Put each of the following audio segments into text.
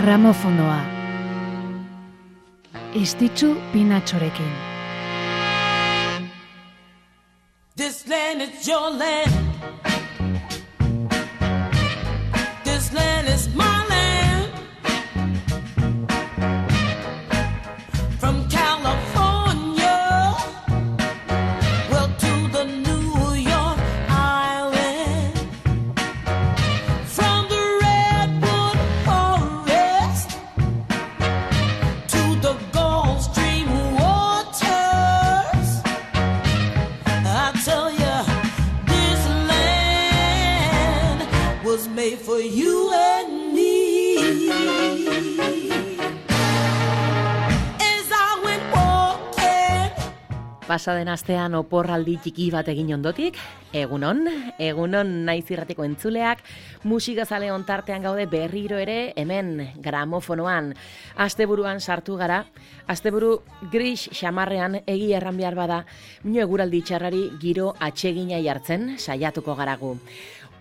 gramofonoa. Istitzu pinatxorekin. This land is your land. This land is my pasaden astean oporraldi txiki bat egin ondotik, egunon, egunon naiz irratiko entzuleak, musikazale ontartean gaude berriro ere hemen gramofonoan. Asteburuan sartu gara, asteburu gris xamarrean egi erran behar bada, mino eguraldi txarrari giro atsegina jartzen saiatuko garagu.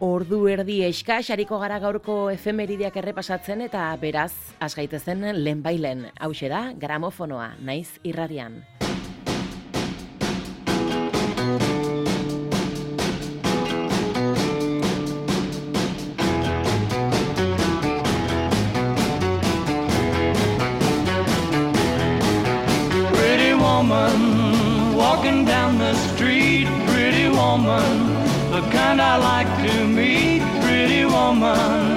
Ordu erdi eska xariko gara gaurko efemerideak errepasatzen eta beraz, asgaitezen lehen bailen, hau da gramofonoa, naiz irradian. Like to meet, pretty woman.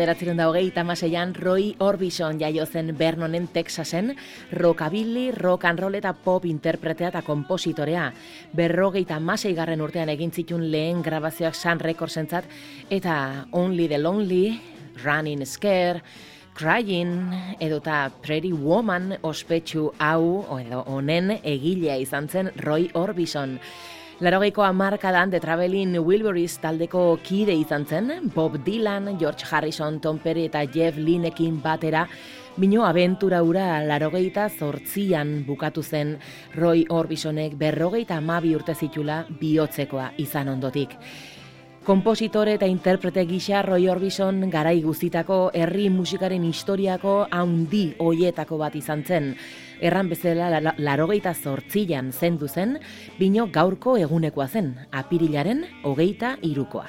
Mila bederatzerun da hogei, tamaseian Roy Orbison jaio zen Bernonen Texasen, rockabilly, rock and roll eta pop interpretea eta kompositorea. Berrogei tamasei garren urtean egin zitun lehen grabazioak Sun Records entzat, eta Only the Lonely, Running Scare, Crying, edo eta Pretty Woman ospetsu hau, edo honen egilea izan zen Roy Orbison. Larogeiko amarkadan The Traveling Wilburys taldeko kide izan zen, Bob Dylan, George Harrison, Tom Perry eta Jeff Linekin batera, Bino abentura ura larogeita zortzian bukatu zen Roy Orbisonek berrogeita amabi urte zitula bihotzekoa izan ondotik. Kompositore eta interprete gisa Roy Orbison garai guztitako herri musikaren historiako haundi hoietako bat izan zen erran bezala larogeita zortzian zendu zen, bino gaurko egunekoa zen, apirilaren hogeita irukoa.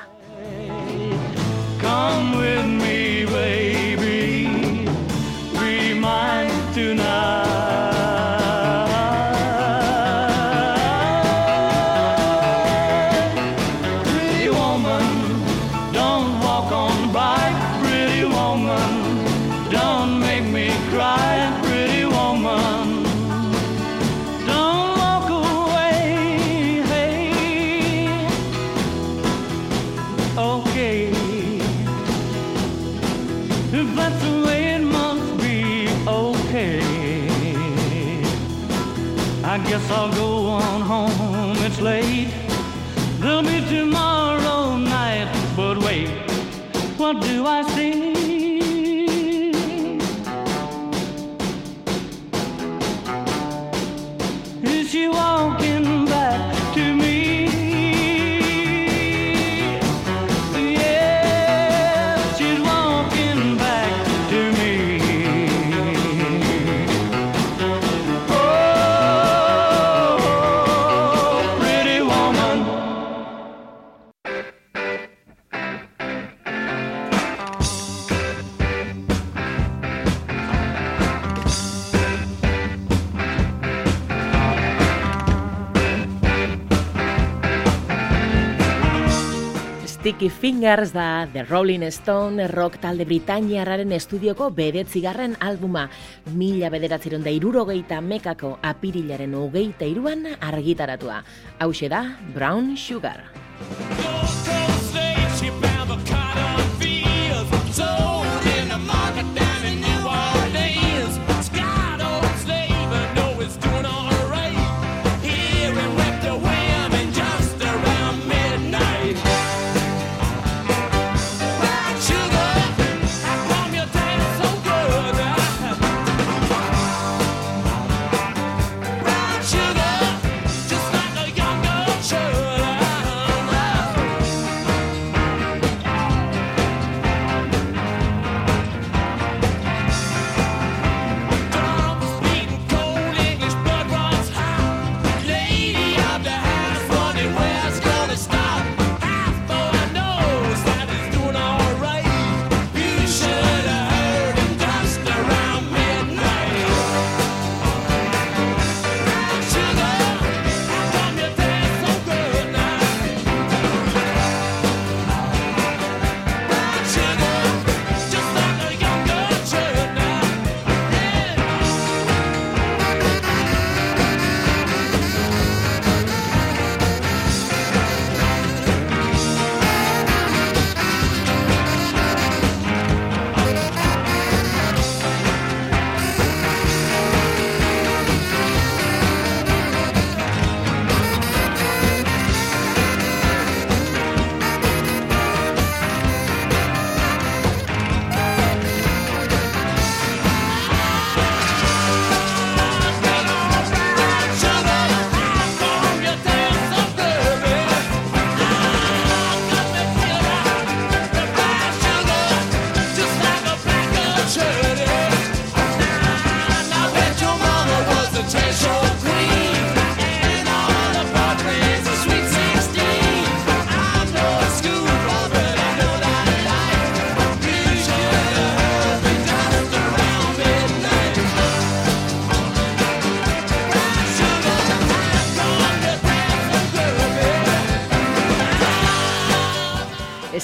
Come with me, baby, be mine tonight. I'll go on home. It's late. There'll be tomorrow night. But wait, what do I Sticky Fingers da The Rolling Stone rock talde Britainiarraren estudioko bedetzigarren albuma mila bederatzeron da irurogeita mekako apirilaren hogeita iruan argitaratua. Hau da Brown Sugar.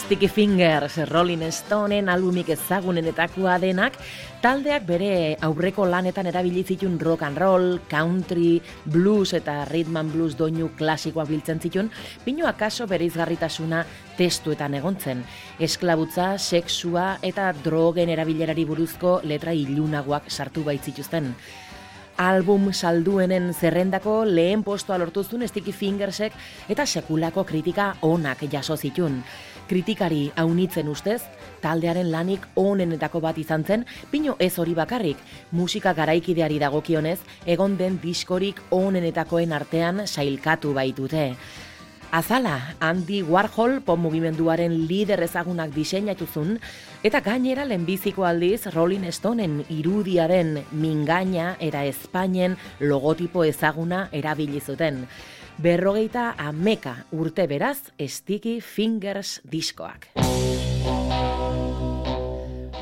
Sticky Fingers, Rolling Stoneen albumik ezagunenetakoa denak, taldeak bere aurreko lanetan erabili zitun rock and roll, country, blues eta rhythm and blues doinu klasikoak biltzen zitun, pinu akaso bere izgarritasuna testuetan egontzen. Esklabutza, sexua eta drogen erabilerari buruzko letra ilunagoak sartu baitzituzten album salduenen zerrendako lehen postua lortu zuen Sticky Fingersek eta sekulako kritika onak jaso zitun. Kritikari haunitzen ustez, taldearen lanik onenetako bat izan zen, pino ez hori bakarrik, musika garaikideari dagokionez, egon den diskorik onenetakoen artean sailkatu baitute. Azala, Andy Warhol pop mugimenduaren lider ezagunak diseinatu zuen, eta gainera lehenbiziko aldiz Rolling Stoneen irudiaren mingaina eta Espainen logotipo ezaguna erabili zuten. Berrogeita ameka urte beraz Sticky Fingers diskoak.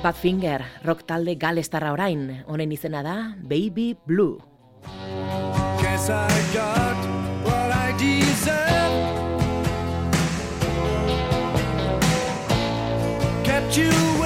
Bad Finger, rock talde galestarra orain, honen izena da Baby Blue. Guess I got what I deserve you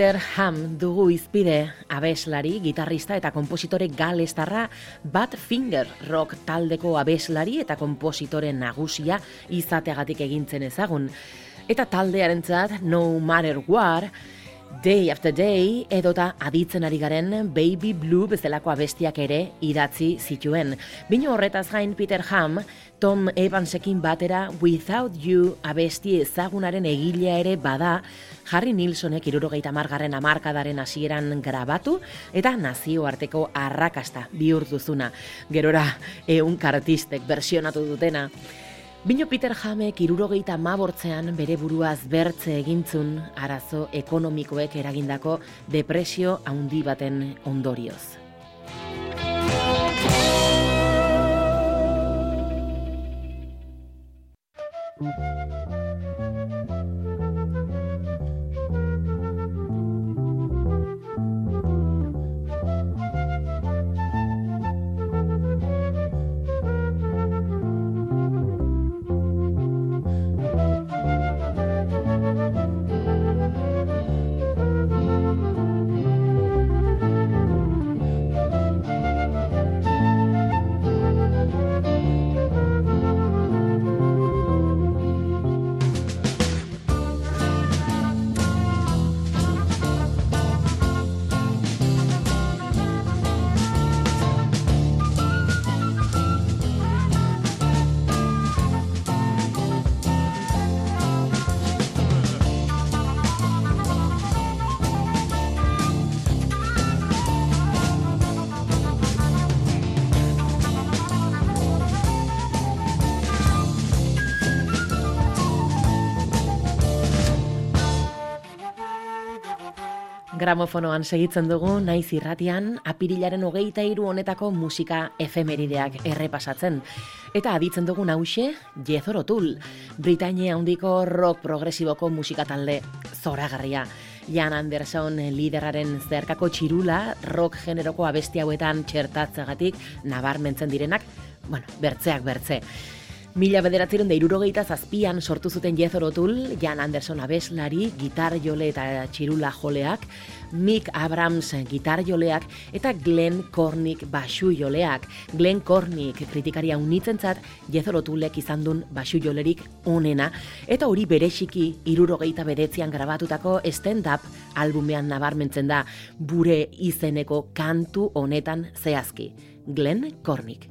Peter Ham dugu izpide abeslari, gitarrista eta kompositore galestarra Bad Finger Rock taldeko abeslari eta kompositore nagusia izateagatik egintzen ezagun. Eta taldearentzat No Matter What, Day After Day edota aditzen ari garen Baby Blue bezalako abestiak ere idatzi zituen. Bino horretaz gain Peter Ham, Tom Evansekin batera Without You abesti ezagunaren egilea ere bada, Harry Nilsonek irurogeita margarren amarkadaren hasieran grabatu eta nazioarteko arrakasta bihurtuzuna. Gerora, eun kartistek versionatu dutena. Bino Peter Hamek irurogeita mabortzean bere buruaz bertze egintzun arazo ekonomikoek eragindako depresio handi baten ondorioz. Gramofonoan segitzen dugu naiz irratian apirilaren hogeita hiru honetako musika efemerideak errepasatzen. Eta aditzen dugu nause jezorotul, Britainia handiko rock progresiboko musika talde zoragarria. Jan Anderson lideraren zerkako txirula rock generoko abesti hauetan txertatzagatik nabarmentzen direnak, bueno, bertzeak bertze. Mila bederatzeren da irurogeita zazpian sortu zuten jezorotul, Jan Anderson abeslari, gitar jole eta txirula joleak, Mick Abrams gitar joleak eta Glenn Cornick basu joleak. Glenn Cornick kritikaria unitzen zat, jezorotulek izan duen basu jolerik onena, eta hori berexiki irurogeita bedetzian grabatutako stand-up albumean nabarmentzen da, bure izeneko kantu honetan zehazki. Glenn Cornick.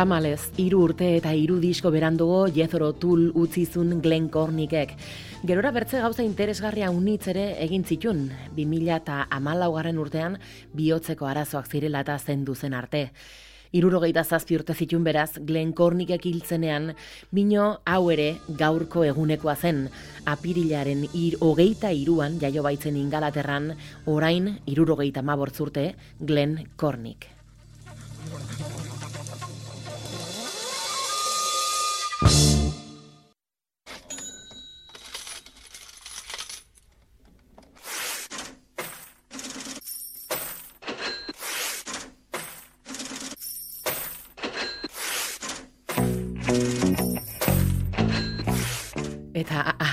Tamalez, hiru urte eta hiru disko berandugo jezoro tul utzizun Glen Cornickek. Gerora bertze gauza interesgarria unitz ere egin zitun, 2000 eta amalaugarren urtean bihotzeko arazoak zirela eta zendu zen arte. Irurogeita zazpi urte zitun beraz, Glen Cornickek hiltzenean, bino hau ere gaurko egunekoa zen, apirilaren ir hogeita iruan jaio baitzen ingalaterran, orain irurogeita mabortzurte Glen Cornick.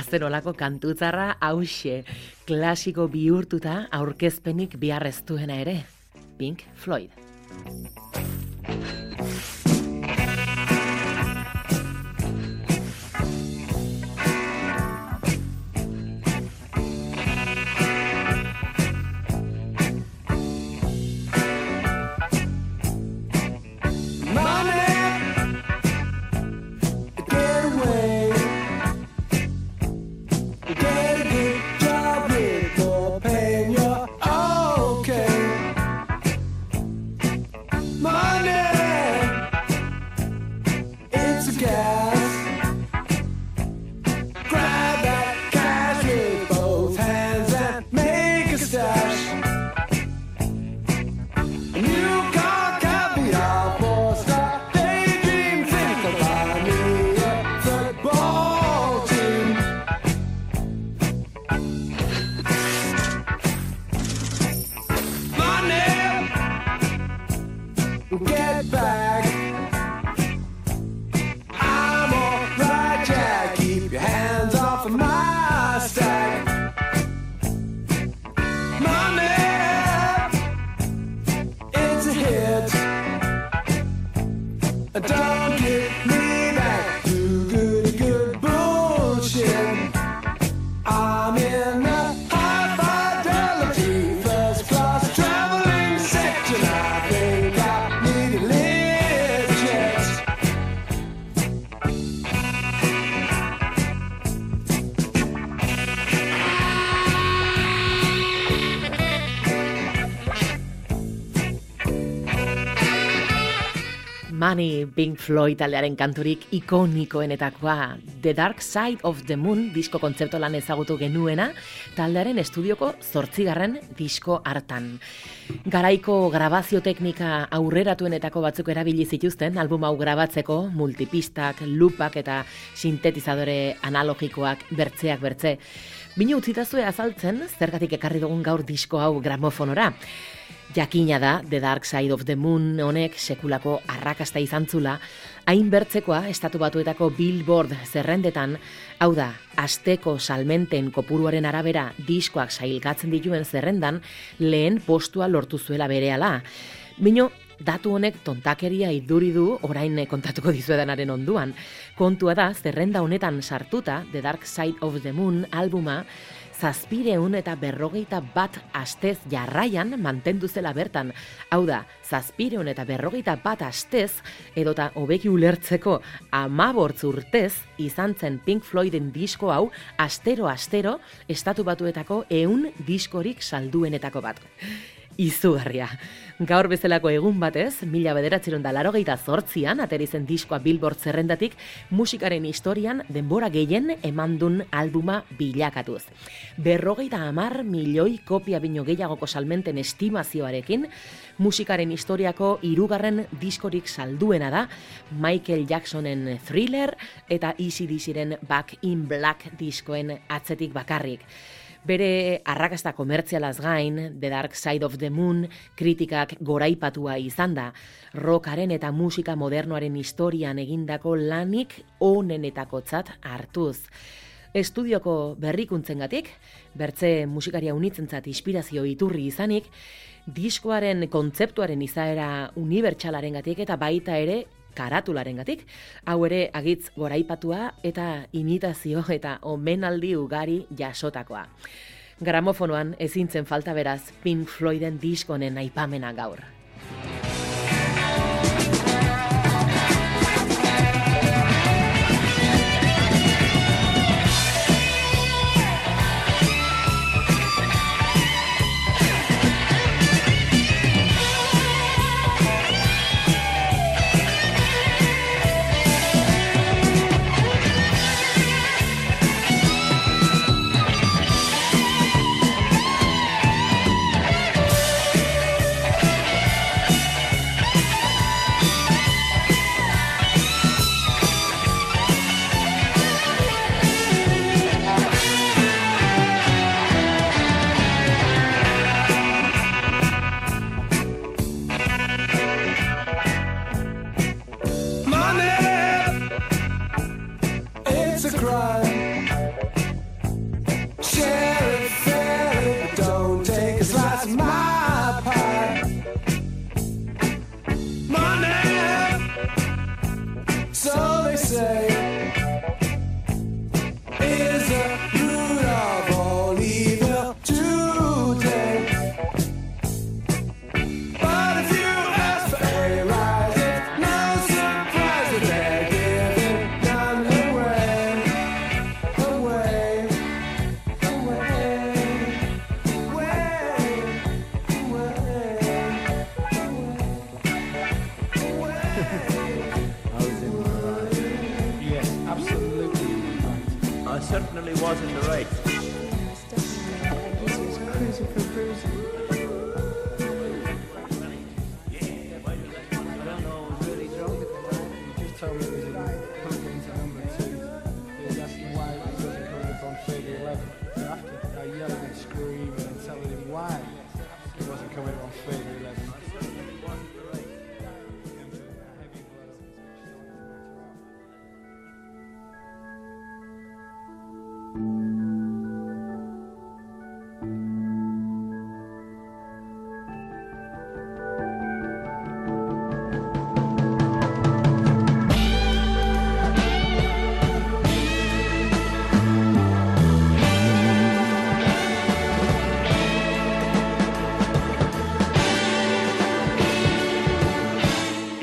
Eta azerolako kantutzarra hause, klasiko bihurtuta aurkezpenik biharreztuena ere, Pink Floyd. me. Money, Pink Floyd taldearen kanturik ikonikoenetakoa. The Dark Side of the Moon disko kontzepto lan ezagutu genuena, taldearen estudioko zortzigarren disko hartan. Garaiko grabazio teknika aurreratuenetako batzuk erabili zituzten, album hau grabatzeko, multipistak, lupak eta sintetizadore analogikoak bertzeak bertze. Bino utzitazue azaltzen, zergatik ekarri dugun gaur disko hau gramofonora. Jakina da, The Dark Side of the Moon honek sekulako arrakasta izan zula, hain bertzekoa estatu batuetako billboard zerrendetan, hau da, asteko salmenten kopuruaren arabera diskoak sailkatzen dituen zerrendan, lehen postua lortu zuela berehala. Bino, datu honek tontakeria iduri du orain kontatuko dizuedanaren onduan. Kontua da, zerrenda honetan sartuta, The Dark Side of the Moon albuma, zazpireun eta berrogeita bat astez jarraian mantendu zela bertan. Hau da, zazpireun eta berrogeita bat astez, edota hobeki ulertzeko amabortz urtez, izan zen Pink Floyden disko hau, astero-astero, estatu batuetako eun diskorik salduenetako bat izugarria. Gaur bezalako egun batez, mila bederatzeron da laro gehieta zortzian, aterizen diskoa Billboard zerrendatik, musikaren historian denbora gehien emandun albuma bilakatuz. Berrogeita amar milioi kopia bino gehiagoko salmenten estimazioarekin, musikaren historiako irugarren diskorik salduena da, Michael Jacksonen Thriller eta Easy Dizzyren Back in Black diskoen atzetik bakarrik. Bere arrakasta komertzialaz gain, The Dark Side of the Moon kritikak goraipatua izan da, rockaren eta musika modernoaren historian egindako lanik onenetakotzat hartuz. Estudioko berrikuntzen gatik, bertze musikaria unitzentzat inspirazio iturri izanik, diskoaren kontzeptuaren izaera unibertsalaren gatik eta baita ere karatularen gatik, hau ere agitz goraipatua eta imitazio eta omenaldi ugari jasotakoa. Gramofonoan ezintzen falta beraz Pink Floyden diskonen aipamena gaur.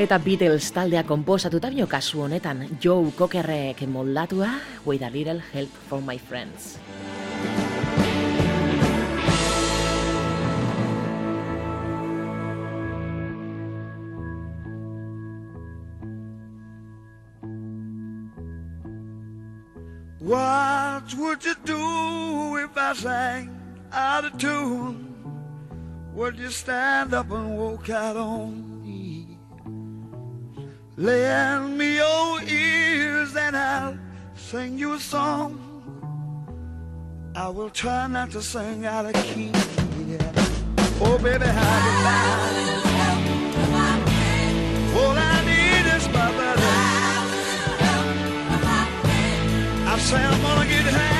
Eta Beatles taldea konposatuta bineo kasu honetan Joe Cockerrek moldatua With a little help from my friends. What would you do if I sang out of tune? Would you stand up and walk out on? Lend me your ears and I'll sing you a song. I will try not to sing out of key. Yeah. Oh, baby, how you All I need is my buddy. I say I'm gonna get high.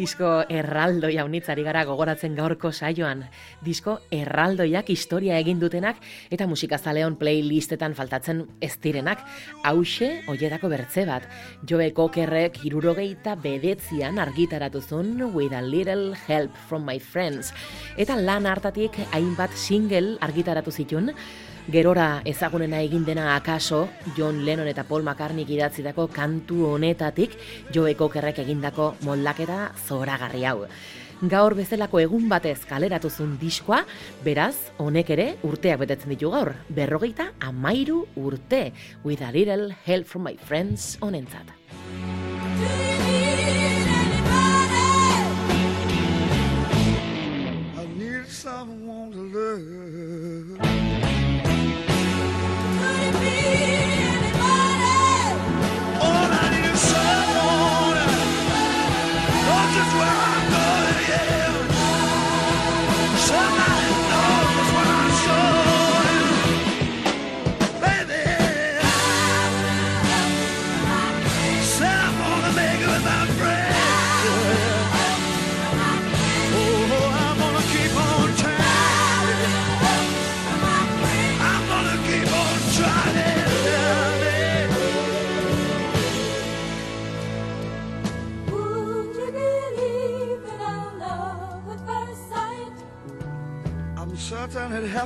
Disko erraldoi haunitzari gara gogoratzen gaurko saioan. Disko erraldoiak historia egin dutenak eta musikazaleon playlistetan faltatzen ez direnak. Hauxe, oietako bertze bat. Joe Kokerrek irurogeita bedetzian argitaratuzun With a Little Help from My Friends. Eta lan hartatik hainbat single argitaratu zitun, Gerora ezagunena egin dena akaso John Lennon eta Paul McCartney idatzitako kantu honetatik Joe Cockerrek egindako moldaketa zoragarri hau. Gaur bezalako egun batez kaleratuzun diskoa, beraz, honek ere urteak betetzen ditu gaur. Berrogeita amairu urte, with a little help from my friends honentzat. someone to love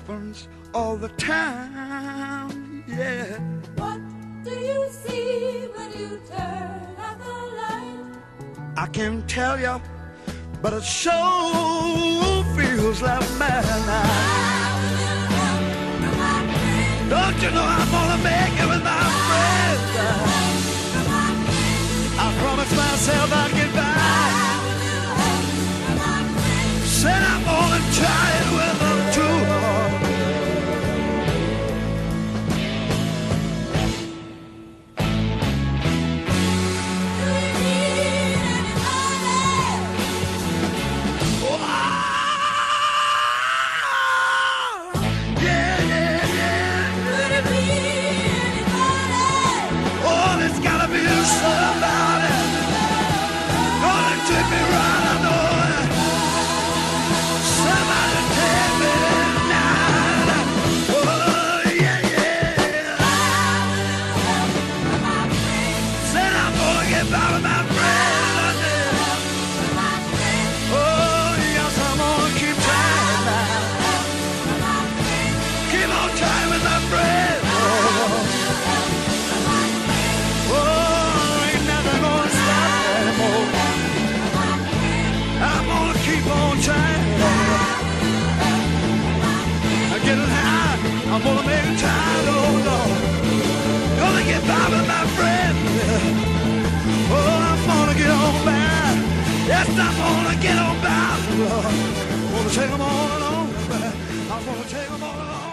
happens all the time. Yeah. What do you see when you turn out the light? I can't tell you, but it sure feels like midnight. Don't you know I'm gonna make it with my friends? I promised myself I'd get back. Said I'm gonna try I wanna take them all along, baby. I wanna take them all along.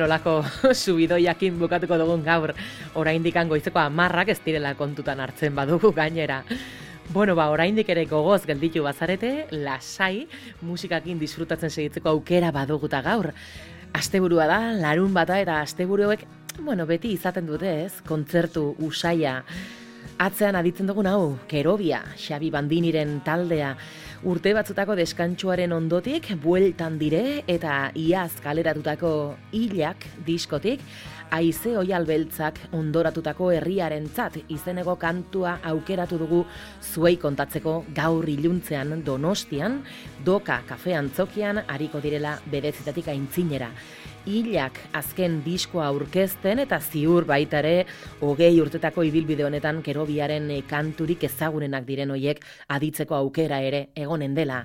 Olako subidoiakin bukatuko dugun gaur oraindik goizeko amarrak ez direla kontutan hartzen badugu gainera. Bueno, ba, oraindik ere gogoz gelditu bazarete, lasai musikakin disfrutatzen segitzeko aukera baduguta gaur. Asteburua da, larun bata eta asteburuek, bueno, beti izaten dute ez, kontzertu usaia. Atzean aditzen dugun hau, Kerobia, Xabi Bandiniren taldea, Urte batzutako deskantsuaren ondotik, bueltan dire eta iaz kaleratutako hilak diskotik, aize oial beltzak ondoratutako herriaren tzat izenego kantua aukeratu dugu zuei kontatzeko gaur iluntzean donostian, doka kafean zokian, hariko direla bedezitatik aintzinera hilak azken diskoa aurkezten eta ziur baitare hogei urtetako ibilbide honetan kerobiaren eh, kanturik ezagunenak diren hoiek aditzeko aukera ere egonen dela.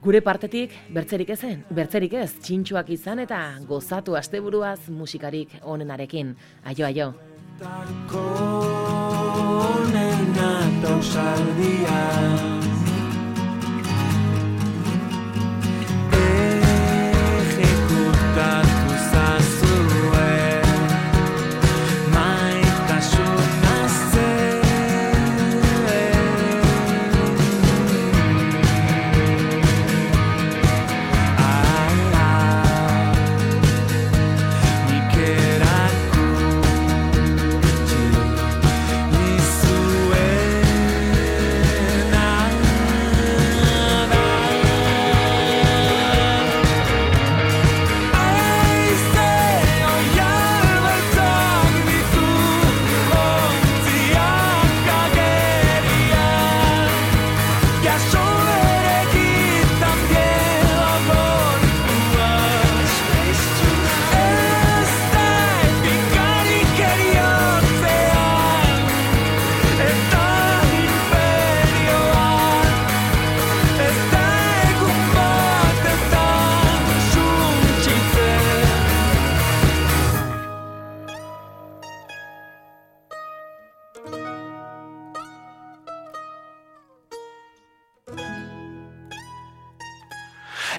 Gure partetik, bertzerik ezen, bertzerik ez, txintxuak izan eta gozatu asteburuaz musikarik onenarekin. Aio, aio. Tarko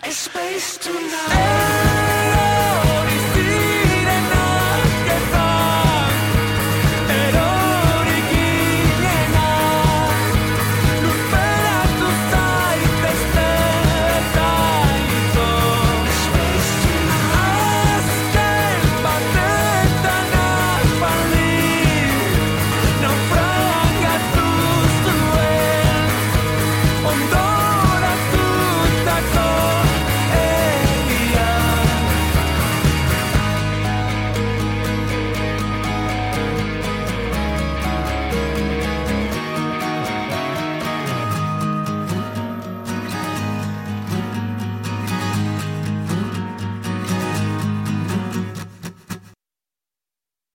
A space tonight.